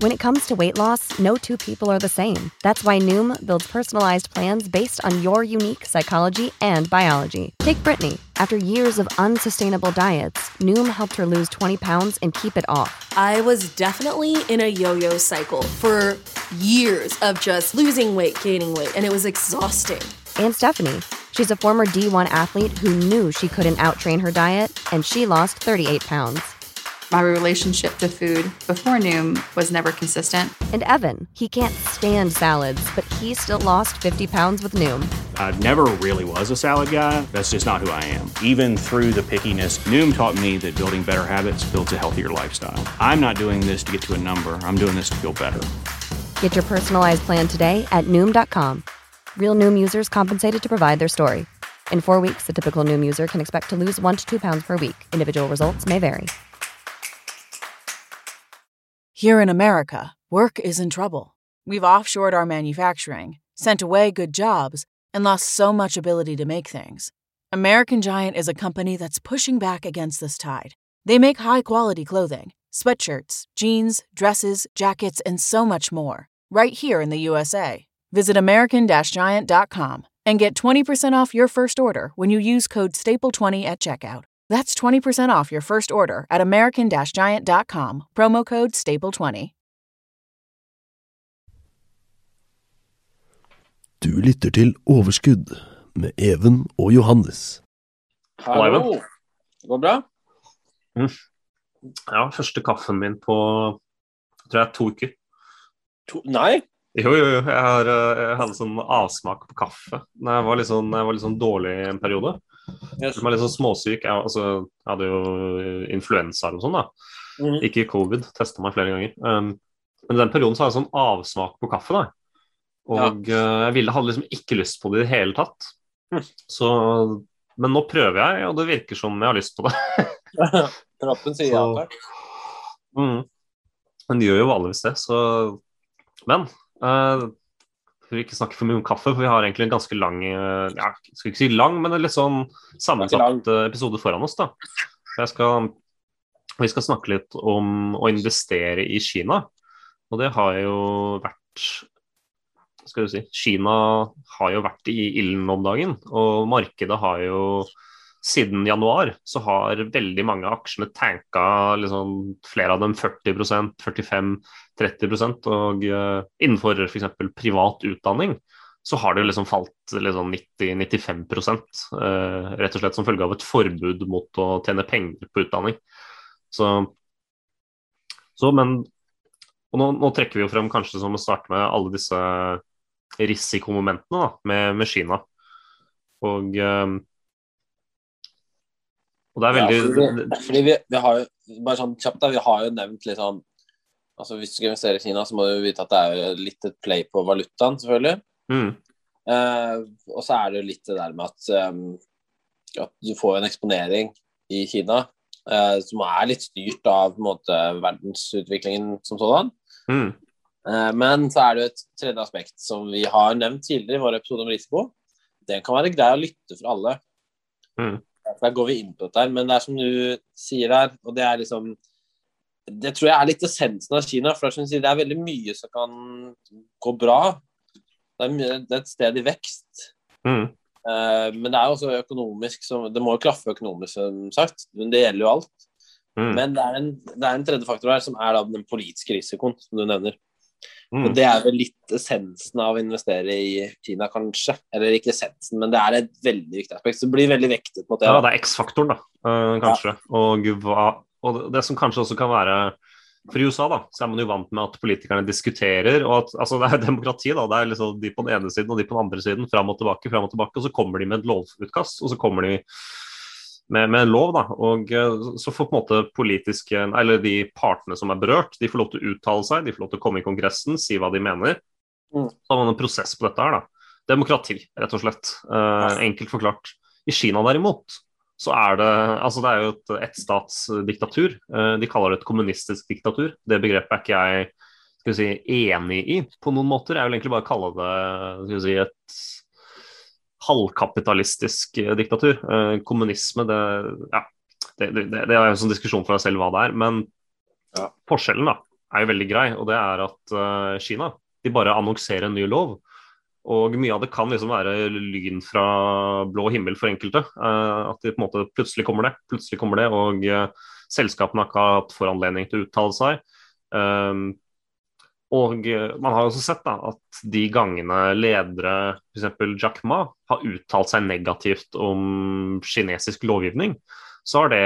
When it comes to weight loss, no two people are the same. That's why Noom builds personalized plans based on your unique psychology and biology. Take Brittany. After years of unsustainable diets, Noom helped her lose 20 pounds and keep it off. I was definitely in a yo yo cycle for years of just losing weight, gaining weight, and it was exhausting. And Stephanie. She's a former D1 athlete who knew she couldn't outtrain her diet, and she lost 38 pounds. My relationship to food before Noom was never consistent. And Evan, he can't stand salads, but he still lost 50 pounds with Noom. I never really was a salad guy. That's just not who I am. Even through the pickiness, Noom taught me that building better habits builds a healthier lifestyle. I'm not doing this to get to a number, I'm doing this to feel better. Get your personalized plan today at Noom.com. Real Noom users compensated to provide their story. In four weeks, the typical Noom user can expect to lose one to two pounds per week. Individual results may vary. Here in America, work is in trouble. We've offshored our manufacturing, sent away good jobs, and lost so much ability to make things. American Giant is a company that's pushing back against this tide. They make high quality clothing, sweatshirts, jeans, dresses, jackets, and so much more, right here in the USA. Visit American Giant.com and get 20% off your first order when you use code STAPLE20 at checkout. That's 20% off your first order at American Giant.com, promo code STAPLE20. Du lytter til Overskudd med Even og Johannes. Hallo. Det går bra? Ja, første kaffen min på tror jeg to uker. To Nei? Jo, jo, jo. Jeg, har, eh, jeg hadde sånn avsmak på kaffe da jeg var litt sånn, jeg var litt sånn dårlig en periode. Yes. Jeg var litt sånn småsyk. Jeg, altså, jeg hadde jo influensa eller noe sånt. da. Mm. Ikke covid. Testa meg flere ganger. Um, men i den perioden så hadde jeg sånn avsmak på kaffe. da. Og eh, jeg ville, hadde liksom ikke lyst på det i det hele tatt. Mm. Så, men nå prøver jeg, og det virker som jeg har lyst på det. Kroppen sier ja takk. Mm. Men de gjør jo vanligvis det, så Men uh, vi ikke snakke for mye om kaffe, for vi har egentlig en ganske lang eh, ja, skal ikke si lang, men en litt sånn sammensatt eh, episode foran oss. da. Skal, vi skal snakke litt om å investere i Kina. Og det har jo vært skal du si, Kina har jo vært i ilden om dagen, og markedet har jo siden januar så har veldig mange av aksjene tanka liksom, flere av dem 40% 45-30 og uh, innenfor f.eks. privat utdanning så har det liksom falt liksom 90-95 uh, rett og slett som følge av et forbud mot å tjene penger på utdanning. Så, så men og nå, nå trekker vi jo frem kanskje som å starte med alle disse risikomomentene da, med, med Kina. Og um, og det er veldig Ja, fordi, fordi vi, vi har jo bare sånn kjapt da, vi har jo nevnt litt sånn altså Hvis du skal investere i Kina, så må du vite at det er litt et play på valutaen, selvfølgelig. mm, Eh, og så er det jo litt det der med at, um, at du får en eksponering i Kina eh, som er litt styrt av på en måte, verdensutviklingen som sådan. mm, Eh, men så er det jo et tredje aspekt som vi har nevnt tidligere i vår episode om risiko. Den kan være grei å lytte for alle. Mm. Der går vi inn på dette her, men det er som du sier her, og det er liksom Det tror jeg er litt essensen av Kina. For det er, som du sier, det er veldig mye som kan gå bra. Det er, mye, det er et sted i vekst. mm, Uh, men det er jo også økonomisk som, Det må jo klaffe økonomisk, som sagt. Men det gjelder jo alt. mm, Men det er, en, det er en tredje faktor her, som er da den politiske risikoen, som du nevner. Mm. Og Det er vel litt essensen av å investere i Kina, kanskje. Eller ikke essensen, men det er et veldig viktig aspekt. Så det blir veldig vektet mot det. Ja, det er X-faktoren, da, eh, kanskje. Og, hva, og det- det som kanskje også kan være For i USA da, så er man jo vant med at politikerne diskuterer, og at altså, det er demokrati. da, Det er liksom de på den ene siden og de på den andre siden, fram og tilbake, fram og tilbake. Og så kommer de med et lovutkast, og så kommer de med, med lov. da, og eh, Så får på en måte politiske, eller de partene som er berørt, de får lov til å uttale seg, de får lov til å komme i Kongressen, si hva de mener. Mm. Så har man en prosess på dette her. da. Demokrati, rett og slett. Eh, enkelt forklart. I Kina derimot, så er det altså det er jo et ettstatsdiktatur. Eh, de kaller det et kommunistisk diktatur. Det begrepet er ikke jeg skal vi si, enig i på noen måter. Jeg vil egentlig bare kalle det skal vi si, et halvkapitalistisk eh, diktatur. Eh, kommunisme, det ja, det, det, det er en sånn diskusjon for deg selv hva det er. Men Ja. forskjellen, da, er jo veldig grei, og det er at uh, Kina de bare annonserer en ny lov. Og mye av det kan liksom være lyn fra blå himmel for enkelte. Uh, at det på en måte plutselig kommer det, plutselig kommer det, og uh, selskapene har ikke hatt foranledning til å uttale seg. Um, og man har også sett da, at de gangene ledere, f.eks. Jack Ma, har uttalt seg negativt om kinesisk lovgivning, så har det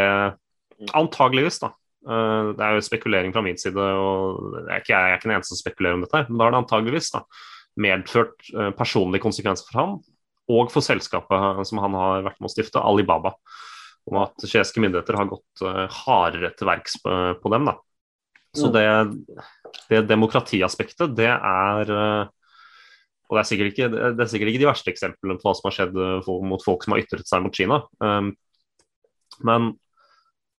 antageligvis da, Eh, det er jo spekulering fra min side, og jeg er ikke, jeg er ikke den eneste som spekulerer om dette. Men da har det antageligvis da, medført eh, personlige konsekvenser for ham og for selskapet som han har vært med å stifte, Alibaba. Om at kinesiske myndigheter har gått hardere til verks på, på, dem. Da. Så det, det demokratiaspektet, det er uh, Og det er, sikkert ikke, det er sikkert ikke de verste eksemplene på hva som har skjedd mot folk som har ytret seg mot Kina. Um, men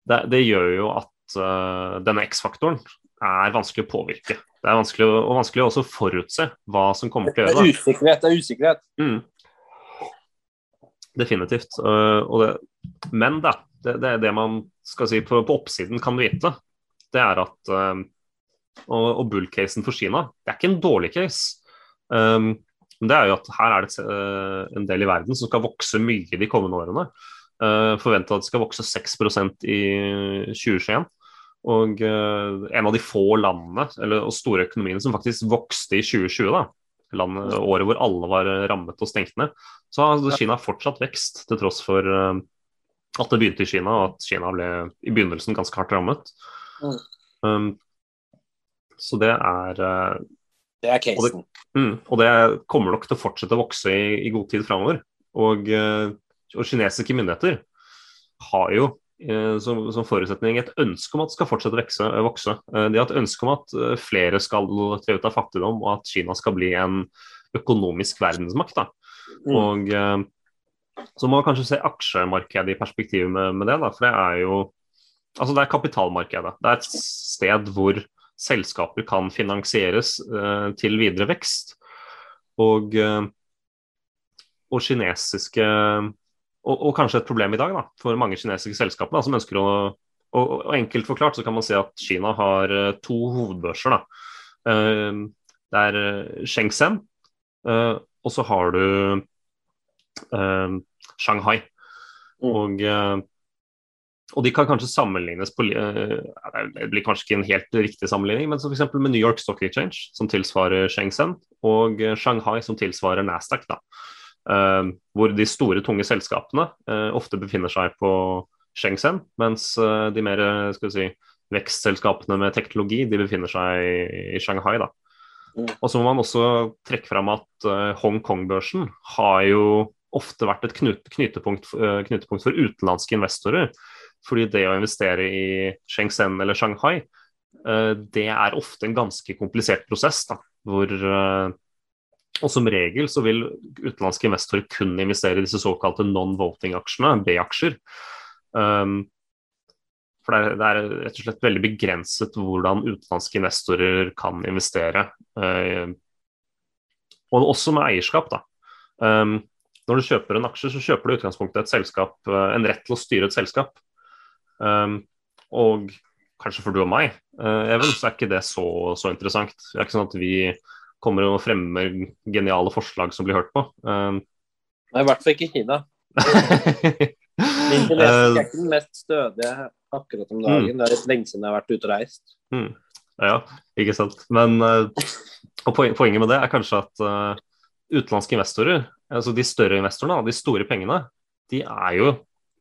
det, det, gjør jo at uh, denne X-faktoren er vanskelig å påvirke. Det er vanskelig, og vanskelig også å forutse hva som kommer til å gjøre det. Er usikkerhet, det er usikkerhet. Mm. Definitivt. Det, men da, det, det, det man skal si på, på, oppsiden kan vite, det er at og, og bull-casen for Kina, det er ikke en dårlig case. Um, det er jo at her er det en del i verden som skal vokse mye de kommende årene. Uh, Forventa at det skal vokse 6% i 2021. Og uh, en av de få landene eller, og store økonomiene som faktisk vokste i 2020, da, landet, året hvor alle var rammet og stengt ned, så har Kina fortsatt vekst, til tross for uh, at det begynte i Kina, og at Kina ble i begynnelsen ganske hardt rammet. Mm. Um, så det er uh, Det er casen. Og, mm, og det, kommer nok til å fortsette å vokse i, i god tid framover. Og og kinesiske myndigheter har jo eh, som, som, forutsetning et ønske om at det skal fortsette å vekse, eh, vokse. Eh, de har et ønske om at flere skal tre ut av fattigdom, og at Kina skal bli en økonomisk verdensmakt. Mm. Og Så må man kanskje se aksjemarkedet i perspektiv med, med det. Da, for det er jo altså det er kapitalmarkedet. Det er et sted hvor selskaper kan finansieres eh, til videre vekst. Og, uh, og kinesiske og, og, kanskje et problem i dag da, for mange kinesiske selskaper da, som ønsker å og, og, Enkelt forklart så kan man si at Kina har uh, to hovedbørser. da. Uh, det er Shenzhen, og så har du Shanghai. Mm. Og, og, de kan kanskje sammenlignes på Det blir kanskje ikke en helt riktig sammenligning, men f.eks. med New York Stock Exchange, som tilsvarer Shenzhen, og Shanghai, som tilsvarer Nasdaq. da. Uh, hvor de store, tunge selskapene uh, ofte befinner seg på Shenzhen, mens uh, de mer si, vekstselskapene med teknologi de befinner seg i, i Shanghai. da. Mm. Og så må man også trekke fram at Hongkong-børsen har jo ofte vært et knut, knytepunkt, knytepunkt, for utenlandske investorer. Fordi det å investere i Shenzhen eller Shanghai, det er ofte en ganske komplisert prosess. da, hvor og som regel så vil utenlandske investorer kun investere i disse såkalte non-voting-aksjene, B-aksjer. Um, for det er, rett og slett veldig begrenset hvordan utenlandske investorer kan investere. Uh, og også med eierskap, da. Um, når du kjøper en aksje, så kjøper du i utgangspunktet et selskap, en rett til å styre et selskap. Um, og kanskje for du og meg, uh, Even, så er ikke det så, så interessant. Det er ikke sånn at vi kommer og fremmer geniale forslag som blir hørt på. Um, Nei, i hvert fall ikke Kina. Min kinesisk er ikke den mest stødige akkurat om dagen. Mm. Det er litt lenge siden jeg har vært ute og reist. Mm. Ja, ikke sant. Men uh, poenget med det er kanskje at uh, utenlandske investorer, altså de større investorene, de store pengene, de er jo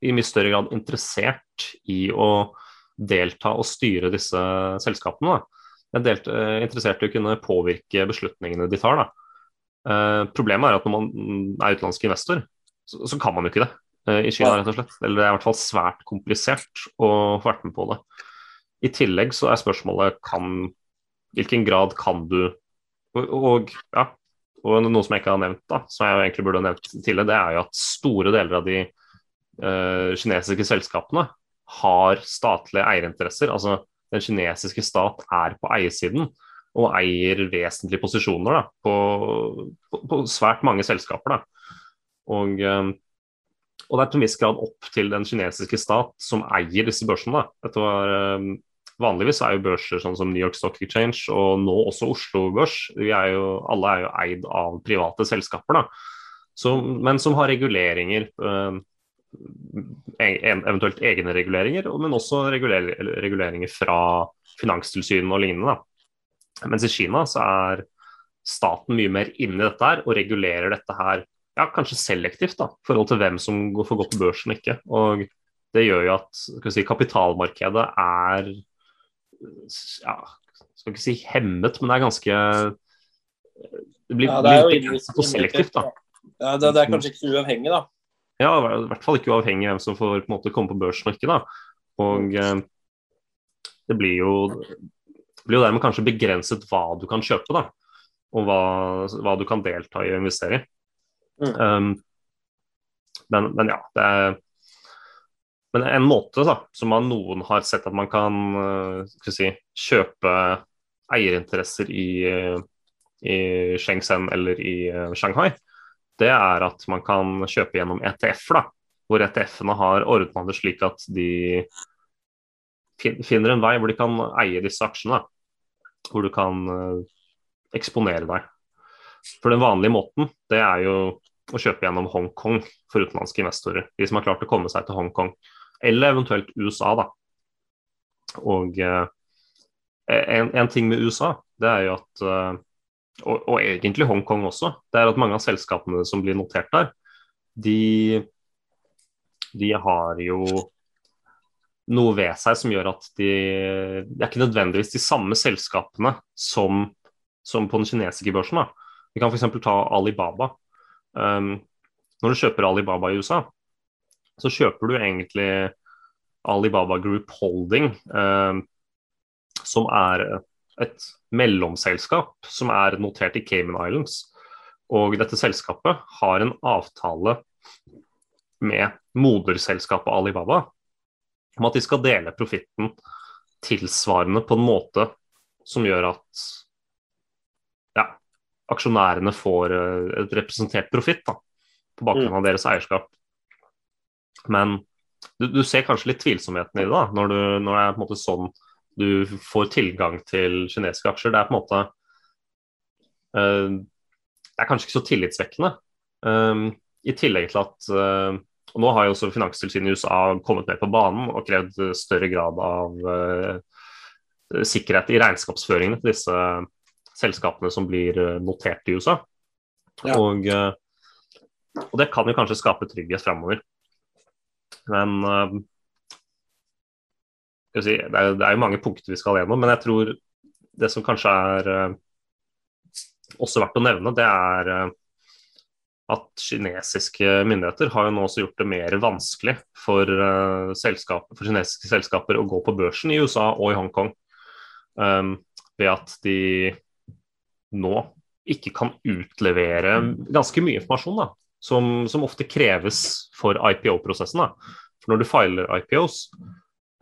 i mye større grad interessert i å delta og styre disse selskapene. Da er delt, uh, interessert i å kunne påvirke beslutningene de tar. Uh, problemet er at når man er utenlandsk investor, så, så kan man jo ikke det uh, i Kina, rett og slett. Eller det er i hvert fall svært komplisert å få vært med på det. I tillegg så er spørsmålet kan, hvilken grad kan du og, og, ja, og noe som jeg ikke har nevnt, da, som jeg egentlig burde ha nevnt tidligere, det er jo at store deler av de kinesiske selskapene har statlige eierinteresser. altså den kinesiske stat er på eiersiden og eier vesentlige posisjoner da, på, på, på, svært mange selskaper. Da. Og, eh, og, det er til en viss grad opp til den kinesiske stat som eier disse børsene. Var, eh, vanligvis er jo børser sånn som New York Stock Exchange og nå også Oslo Børs, er jo, alle er jo eid av private selskaper. da. Så, men som har reguleringer, eventuelt egne reguleringer, men også reguleringer fra Finanstilsynet og lignende. Da. Mens i Kina så er staten mye mer inne i dette her og regulerer dette her ja, kanskje selektivt da, i forhold til hvem som får gå på børsen og ikke. Og det gjør jo at si, kapitalmarkedet er ja, skal ikke si hemmet, men det er ganske Det blir, ja, det er blir for selektivt, da. Ja, det, det, er kanskje ikke uavhengig, da. Ja, i hvert fall ikke uavhengig av hvem som får på en måte komme på børsen og ikke. da. Og eh, det blir jo blir jo dermed kanskje begrenset hva du kan kjøpe, da. Og hva, hva du kan delta i og investere i. Mm. Um, men, men, ja, det er men en måte da, som man, noen har sett at man kan uh, si, kjøpe eierinteresser i, i Shenzhen eller i uh, Shanghai, det er at man kan kjøpe gjennom ETF-er. Hvor ETF-ene har ordna det slik at de finner en vei hvor de kan eie disse aksjene. Hvor du kan uh, eksponere deg. For den vanlige måten, det er jo å kjøpe gjennom Hongkong for utenlandske investorer. De som har klart å komme seg til Hongkong. Eller eventuelt USA, da. Og eh, en, en, ting med USA, det er jo at eh, og, og, egentlig Hongkong også, det er at mange av selskapene som blir notert der, de, de har jo noe ved seg som gjør at de Det er ikke nødvendigvis de samme selskapene som, som på den kinesiske børsen. da. Vi kan f.eks. ta Alibaba. Um, når du kjøper Alibaba i USA, så kjøper du egentlig Alibaba Group Holding, um, som er mellomselskap som er notert i Cayman Islands. Og dette selskapet har en avtale med moderselskapet Alibaba om at de skal dele profitten tilsvarende på en måte som gjør at ja, aksjonærene får eh, et representert profitt på bakgrunn mm. av deres eierskap. Men du, du, ser kanskje litt tvilsomheten i det da, når, du, når det er på en måte sånn du får tilgang til kinesiske aksjer. Det er på en måte uh, Det er kanskje ikke så tillitsvekkende. Um, I tillegg til at uh, og Nå har jo også Finanstilsynet i USA kommet med på banen og krevd større grad av uh, sikkerhet i regnskapsføringene til disse selskapene som blir eh, notert i USA. Ja. Og, eh, og, det kan jo kanskje skape trygghet framover. Men si, det, er, det er jo mange punkter vi skal gjennom, men jeg tror det som kanskje er uh, også verdt å nevne, det er uh, at kinesiske myndigheter har jo nå også gjort det mer vanskelig for, selskap, for kinesiske selskaper å gå på børsen i USA og i Hongkong. Um, ved at de nå ikke kan utlevere ganske mye informasjon da, som, som ofte kreves for IPO-prosessen. For når du filer IPOs, eh,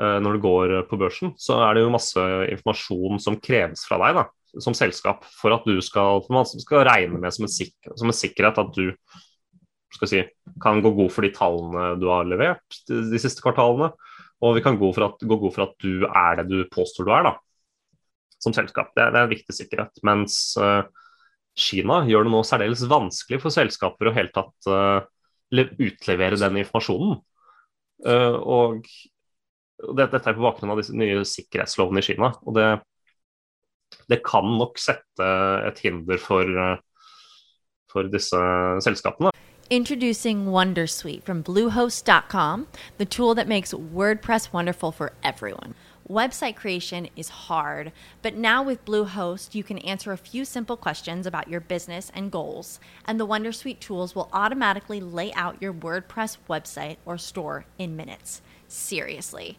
når du går på børsen, så er det jo masse informasjon som kreves fra deg da, som selskap for at du skal, man skal regne med som en, sikker, som en sikkerhet at du si, kan gå god for de tallene du har levert de, de siste kvartalene. Og vi kan gå, at, gå god for at du er det du påstår du er. da som selskap. Det, det er en viktig sikkerhet. Mens uh, Kina gjør det nå særdeles vanskelig for selskaper å helt tatt uh, utlevere den informasjonen. Uh, og dette er på bakgrunn av disse nye sikkerhetslovene i Kina. og det, det kan nok sette et hinder for, for disse selskapene. Introducing Wondersuite from Bluehost.com, the tool that makes WordPress wonderful for everyone. Website creation is hard, but now with Bluehost, you can answer a few simple questions about your business and goals, and the Wondersuite tools will automatically lay out your WordPress website or store in minutes. Seriously.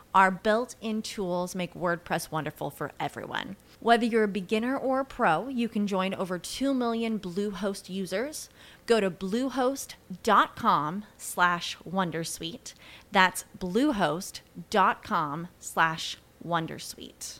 our built in tools make WordPress wonderful for everyone. Whether you're a beginner or a pro, you can join over 2 million Bluehost users. Go to bluehost.com slash wondersuite. That's bluehost.com slash wondersuite.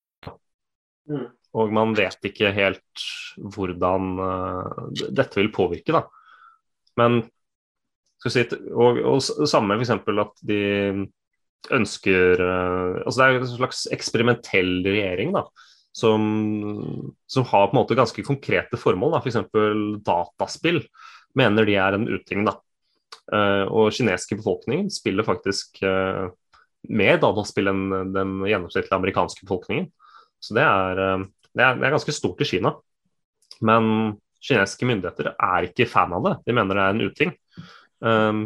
Og man vet ikke helt hvordan uh, dette vil påvirke, da. Men si, og, og, samme f.eks. at de ønsker uh, Altså det er en slags eksperimentell regjering, da. Som, som, har på en måte ganske konkrete formål, da. For dataspill mener de er en uting. da. Uh, og kinesiske befolkningen spiller faktisk mer dataspill enn den gjennomsnittlige amerikanske befolkningen. Så det er, eh, det er, det er ganske stort i Kina. Men kinesiske myndigheter er ikke fan av det. De mener det er en uting. Um,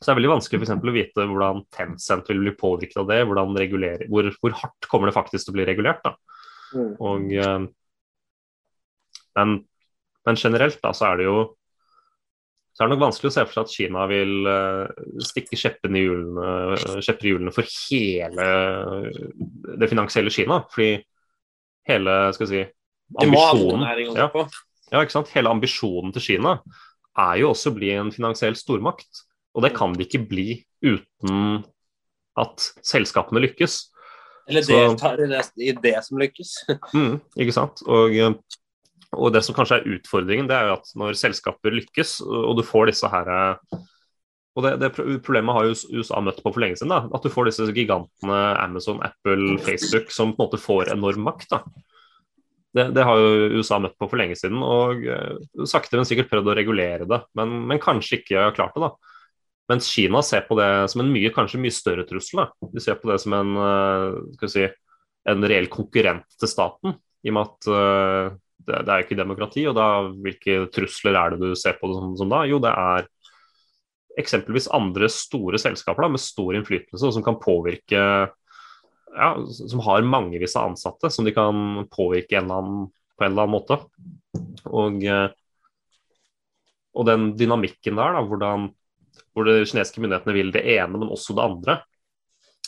så det er veldig vanskelig for å vite hvordan Tencent vil bli påvirket av det. Hvor, hvor, hardt kommer det faktisk til å bli regulert. Mm. Og, um, men, men, generelt da, så er det jo så er det nok vanskelig å se for seg at Kina vil uh, stikke kjepper i hjulene for hele det finansielle Kina. Fordi hele skal vi si, ambisjonen ja, ja, ikke sant? Hele ambisjonen til Kina er jo også å bli en finansiell stormakt. Og det kan de ikke bli uten at selskapene lykkes. Eller deltar i det, i det som lykkes. mm, ikke sant. Og og det som kanskje er utfordringen, det er jo at når selskaper lykkes, og du får disse her og det, det problemet har jo USA møtt på for lenge siden. da, At du får disse gigantene Amazon, Apple, Facebook som på en måte får enorm makt. da. Det, det har jo USA møtt på for lenge siden, og uh, sakte, men sikkert prøvd å regulere det. Men, men, kanskje ikke har klart det. da. Mens Kina ser på det som en mye, kanskje mye større trussel. da. De ser på det som en, vi si, en reell konkurrent til staten. I og med at det, det er ikke demokrati. Og da, hvilke trusler er det du ser på det som, som da? Jo, det er eksempelvis andre store selskaper da, med stor innflytelse, som kan påvirke ja, Som har mangevis av ansatte som de kan påvirke en annen, på en eller annen måte. Og, og den dynamikken der, da, hvordan, hvor de kinesiske myndighetene vil det ene, men også det andre,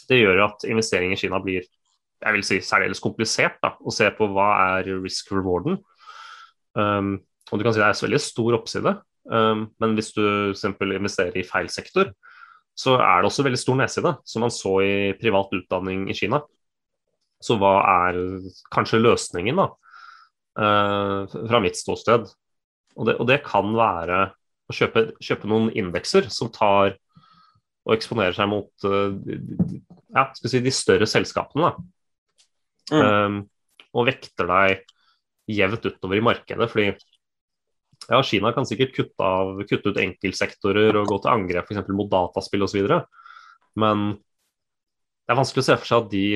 det gjør at investering i Kina blir jeg vil si særdeles komplisert da, å se på hva er risk rewarden. Um, og du kan si det er veldig stor oppside, um, men hvis du f.eks. investerer i feil sektor, så er det også veldig stor nedside, som man så i privat utdanning i Kina. Så hva er kanskje løsningen, da, uh, fra mitt ståsted? Og det, og det kan være å kjøpe, kjøpe, noen indekser som tar og eksponerer seg mot uh, ja, si, de større selskapene. Da. Mm. Um, og vekter deg jevnt utover i markedet. fordi ja, Kina kan sikkert kutte, av, kutte ut enkeltsektorer og gå til angrep f.eks. mot dataspill osv. Men det er vanskelig å se for seg at de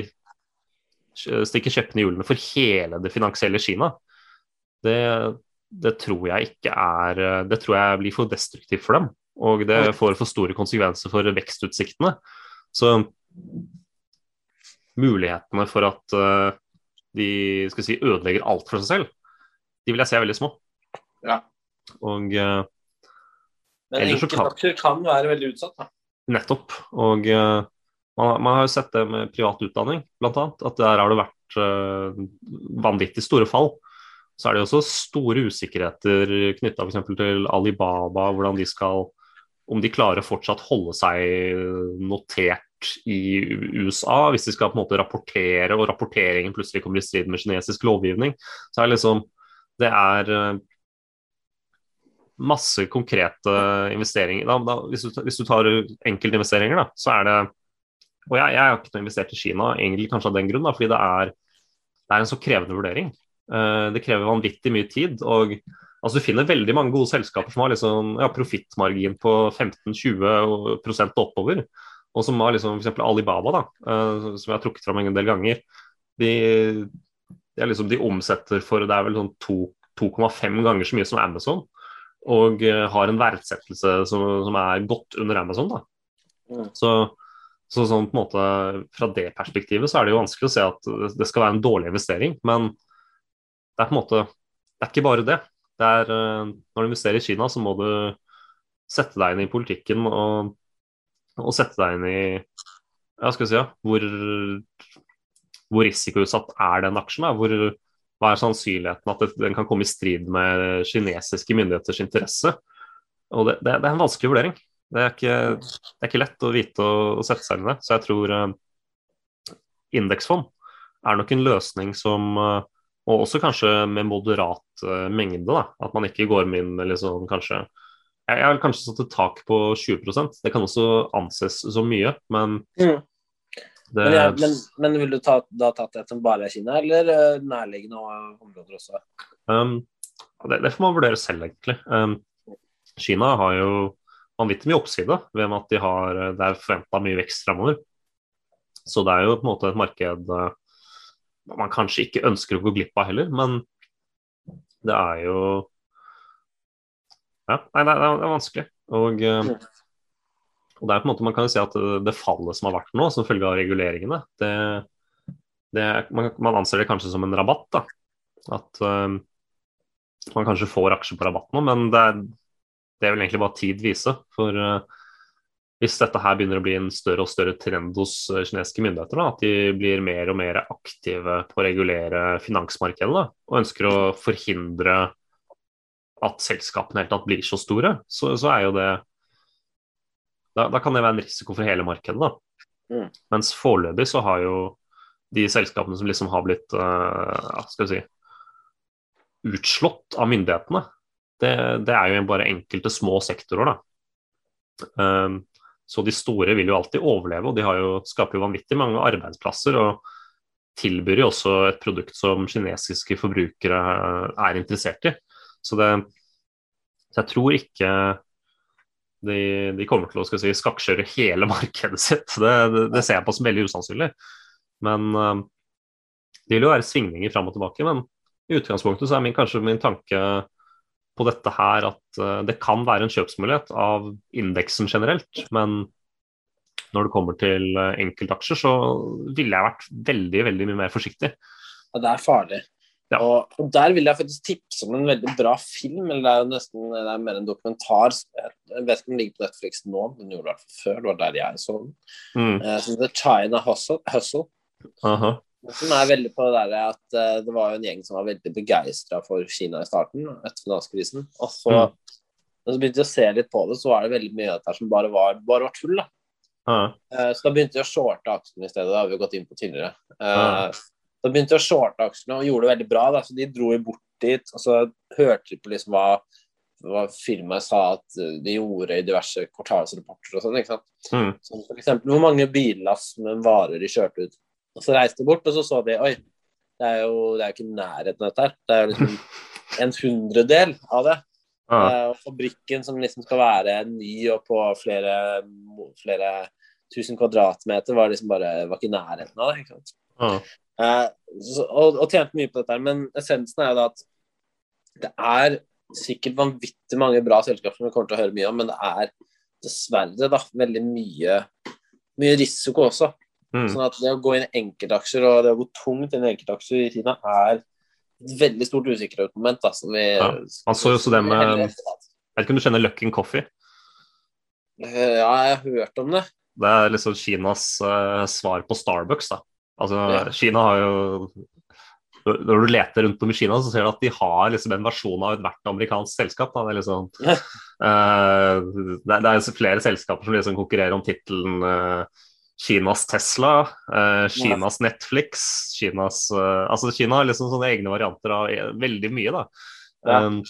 stikker kjeppene i hjulene for hele det finansielle Kina. Det, det, tror jeg ikke er Det tror jeg blir for destruktivt for dem. Og det får for store konsekvenser for vekstutsiktene. Så mulighetene for at uh, de skal si, ødelegger alt for seg selv, de vil jeg se er veldig små. Ja. Og uh, Men enkeltaksjer kan være veldig utsatt, da. Nettopp. Og uh, man, man, har jo sett det med privat utdanning, bl.a. At der har det vært vanvittig store fall. Så er det også store usikkerheter knytta f.eks. til Alibaba, hvordan de skal om de klarer å fortsatt holde seg notert i USA, hvis de skal på en måte rapportere, og rapporteringen plutselig kommer i strid med kinesisk lovgivning, så er det liksom Det er eh, masse konkrete investeringer. Da, da, hvis, du, hvis, du, tar enkeltinvesteringer, da, så er det Og jeg, jeg har ikke investert i Kina, egentlig kanskje av den grunn, fordi det er, det er en så krevende vurdering. Uh, det krever vanvittig mye tid. og altså Du finner veldig mange gode selskaper som har liksom, ja, profittmargin på 15-20% oppover. Og som har liksom f.eks. Alibaba, da, uh, som jeg har trukket fram en del ganger. De, de, liksom, de, omsetter for det er vel sånn 2,5 ganger så mye som Amazon, og uh, har en verdsettelse som, som, er godt under Amazon. da. Mm. Så, så sånn på en måte fra det perspektivet så er det jo vanskelig å se at det skal være en dårlig investering, men det er på en måte det er ikke bare det. Er, uh, når du investerer i Kina, så må du sette deg inn i politikken og, og sette deg inn i ja, skal si, ja, hvor, hvor risikoutsatt er den aksjen? Da? Hvor, hva er sannsynligheten at den kan komme i strid med kinesiske myndigheters interesse? Og det, det, det er en vanskelig vurdering. Det er ikke, det er ikke lett å vite og, sette seg inn i det. Så jeg tror uh, indeksfond er nok en løsning som uh, Og også kanskje med moderat uh, mengde. da, At man ikke går inn med liksom, kanskje jeg, jeg vil kanskje satt et tak på 20% Det kan også anses som mye, men mm. Det... Men, ja, men, men, vil du ta, da tatt et som bare er Kina, eller uh, nærliggende områder også? Um, det, det, får man vurdere selv, egentlig. Um, Kina har jo vanvittig mye oppside ved at de har, det er forventa mye vekst fremover. Så det er jo på en måte et marked uh, man kanskje ikke ønsker å gå glipp av heller, men det er jo Ja, nei, det er, det er vanskelig. Og uh, og det er på en måte, Man kan jo si at det fallet som har vært nå, som følge av reguleringene, det, det, man, man, anser det kanskje som en rabatt. da, At uh, man kanskje får aksjer på rabatt nå, men det, det vel egentlig bare tid vise. For uh, hvis dette her begynner å bli en større og større trend hos uh, kinesiske myndigheter, da, at de blir mer og mer aktive på å regulere finansmarkedet da, og ønsker å forhindre at selskapene helt tatt blir så store, så, så er jo det da, da, kan det være en risiko for hele markedet. da. Mm. Mens foreløpig så har jo de selskapene som liksom har blitt uh, skal vi si, utslått av myndighetene, det, det, er jo bare enkelte små sektorer. da. Um, så de store vil jo alltid overleve, og de jo, skaper jo vanvittig mange arbeidsplasser. og tilbyr jo også et produkt som kinesiske forbrukere er interessert i. Så, det, så jeg tror ikke de, de, kommer til å si, skakkjøre hele markedet sitt. Det, det, det, ser jeg på som veldig usannsynlig. Men uh, det vil jo være svingninger fram og tilbake. Men i utgangspunktet så er min, kanskje min tanke på dette her at uh, det kan være en kjøpsmulighet av indeksen generelt. Men når det kommer til uh, enkeltaksjer, så ville jeg vært veldig, veldig mye mer forsiktig. Ja, det er farlig. Ja. Og, og, der vil jeg faktisk tipse om en veldig bra film. eller Det er jo nesten det er mer en dokumentar. Jeg vet ikke om den ligger på Netflix nå, men den gjorde det før. Det var der jeg så den. Mm. Uh, som heter China Hustle. Hustle. Uh -huh. Som er veldig på det der at uh, det var jo en gjeng som var veldig begeistra for Kina i starten, etter finanskrisen. Og så, mm. så begynte jeg å se litt på det, så var det veldig mye av dette som bare var, bare var tull. da. Uh så da begynte jeg å shorte aksjene i stedet. Det har vi jo gått inn på tidligere. Uh, da begynte de å shorte aksjene og gjorde det veldig bra. Da. Så de dro jo bort dit, og så hørte de på liksom hva, hva firmaet sa at de gjorde i diverse kvartalsrapporter og sånn. ikke sant? Mm. Som for eksempel hvor mange billass med varer de kjørte ut. Og så reiste de bort, og så så de oi, det er jo det er ikke nærheten av dette her. Det er jo liksom en hundredel av det. Ah. Og fabrikken som liksom skal være ny og på flere, flere tusen kvadratmeter, var liksom bare var ikke i nærheten av det. ikke sant? Ah. Uh, så, og, og tjente mye på dette. Men essensen er jo da at det er sikkert vanvittig mange bra selskaper som vi kommer til å høre mye om, men det er dessverre da veldig mye, mye risiko også. Mm. Sånn at det å gå inn i enkeltaksjer og det å gå tungt inn i enkeltaksjer i Kina er et veldig stort usikkerhetsmoment. Da, som vi, ja. Man så jo også det med Jeg vet ikke om du kjenner Luckin Coffee? Uh, ja, jeg har hørt om det. Det er liksom Kinas uh, svar på Starbucks. da Altså, ja. Kina har jo Når du leter rundt om i Kina, så ser du at de har liksom en versjon av ethvert amerikansk selskap. Det, er liksom, uh, det, er, det, flere selskaper som liksom konkurrerer om tittelen uh, Kinas Tesla, eh, Kinas. Netflix Kinas, Altså Kina har liksom sånne egne varianter av veldig mye, da. Ja. Um,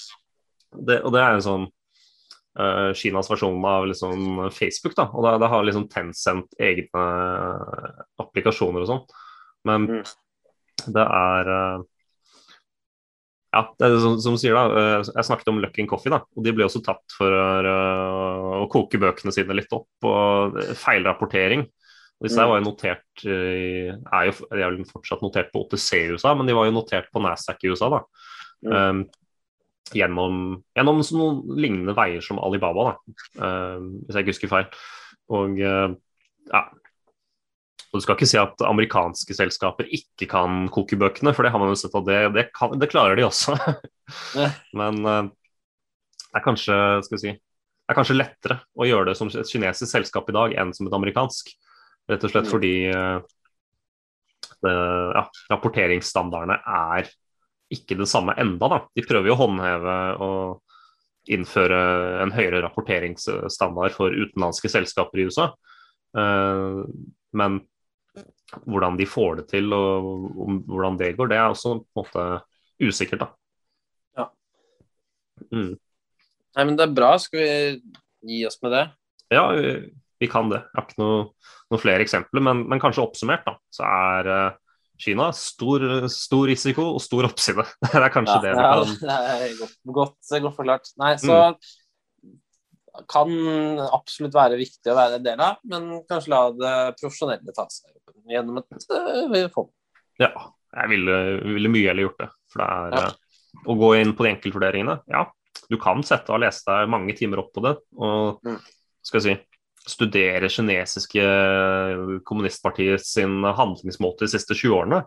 det, og det er jo sånn uh, Kinas versjon av liksom Facebook. da, og Det har liksom Tencent egne applikasjoner og sånn. Men mm. det er uh, ja, det er som, som sier da, uh, Jeg snakket om Luckin Coffee, da, og de ble også tatt for å koke bøkene sine litt opp. og Feilrapportering. Disse mm. var jo notert er jo, De er vel fortsatt notert på OTC i USA, men de var jo notert på Nasdaq i USA. da. Mm. Um, gjennom, gjennom noen lignende veier som Alibaba, da, um, hvis jeg ikke husker feil. Og uh, ja, og Du skal ikke si at amerikanske selskaper ikke kan kokebøkene, for det har man jo sett at det, det, kan, det klarer de også. Men uh, det er kanskje, skal vi si, det er kanskje lettere å gjøre det som et kinesisk selskap i dag enn som et amerikansk. Rett og slett mm. fordi det, ja, rapporteringsstandardene er ikke det samme enda. Da. De prøver jo å håndheve og innføre en høyere rapporteringsstandard for utenlandske selskaper i USA. Uh, men hvordan de får det til og hvordan det går, det er også på en måte usikkert, da. Ja. Mm. Nei, men det er bra. Skal vi gi oss med det? Ja, vi, kan det. Jeg har ikke noe, noen flere eksempler, men, men, kanskje oppsummert, da, så er uh, Kina stor, stor, risiko og stor oppside. det er kanskje ja, det vi kan ja, det er godt, godt, godt forklart. Nei, så mm kan absolutt være viktig å være en del av, men kanskje la det profesjonelle ta seg gjennom et uh, fond. Ja, jeg ville, ville, mye heller gjort det. For det er ja. uh, å gå inn på de enkeltvurderingene. Ja, du kan sette og lese deg mange timer opp på det. Og mm. skal jeg si, studere kinesiske kommunistpartiet sin handlingsmåte de siste 20 årene.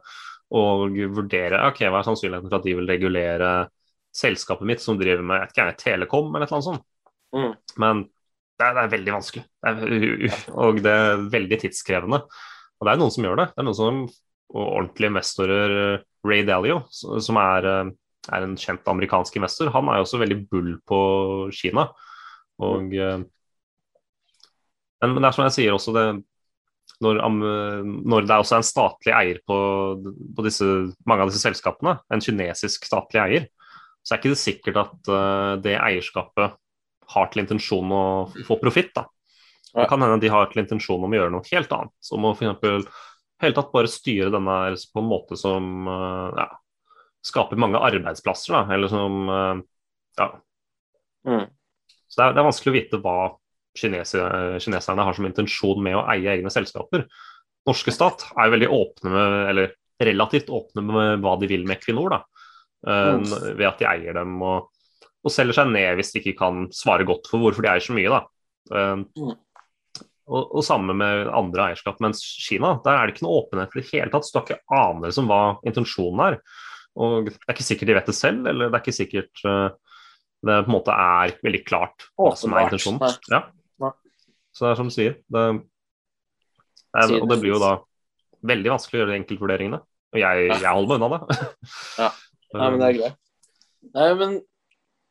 Og vurdere ok, hva er sannsynligheten for at de vil regulere selskapet mitt som driver med et telekom eller et eller annet sånt. Mm. Men det er, det er, veldig vanskelig. Det er, og det er veldig tidskrevende. Og det er noen som gjør det. Det er noen som ordentlige investorer, Ray Dalio, som er, eh, er, en kjent amerikansk investor, han er jo også veldig bull på Kina. Og, mm. Men, men, det er som jeg sier også, det, når, når, det er også en statlig eier på, på disse, mange av disse selskapene, en kinesisk statlig eier, så er ikke det sikkert at uh, det eierskapet har til intensjon å få profitt. Det kan hende de har til intensjon om å gjøre noe helt annet. Som å f.eks. helt tatt bare styre denne på en måte som uh, ja, skaper mange arbeidsplasser, da, eller som uh, ja. Mm. Så det er, det er, vanskelig å vite hva kineserne har som intensjon med å eie egne selskaper. Norske stat er jo veldig åpne med, eller relativt åpne med hva de vil med Equinor. da, mm. Ved at de eier dem og og selger seg ned hvis de ikke kan svare godt for hvorfor de eier så mye. da. Uh, og, og samme med andre eierskap. Mens Kina, der er det ikke noe åpenhet i det hele tatt. Så du har ikke aner som hva intensjonen er. Og det er ikke sikkert de vet det selv, eller det er ikke sikkert uh, det på en måte er veldig klart hva som er intensjonen. Ja. Så det er som du sier. Det, er, og det blir jo da veldig vanskelig å gjøre de enkeltvurderingene. Og jeg, jeg holder meg unna det. ja. Nei, men det er greit. Nei, men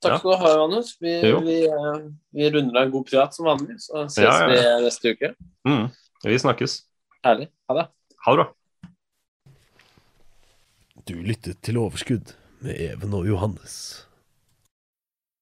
Takk skal du ha, Johannes. Vi, vi, eh, vi, runder av en god prat som vanlig, så ses ja, ja. vi neste uke. Mm. Vi snakkes. Herlig. Ha det. Ha det bra. Du lyttet til Overskudd med Even og Johannes.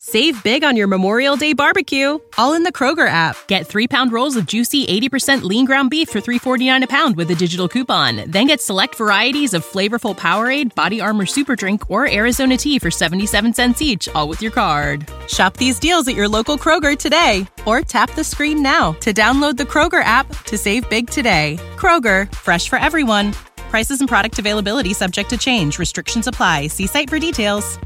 Save big on your Memorial Day barbecue, all in the Kroger app. Get three pound rolls of juicy 80% lean ground beef for $3.49 a pound with a digital coupon. Then get select varieties of flavorful Powerade, Body Armor Super Drink, or Arizona tea for 77 cents each, all with your card. Shop these deals at your local Kroger today, or tap the screen now to download the Kroger app to save big today. Kroger, fresh for everyone. Prices and product availability subject to change. Restrictions apply. See site for details.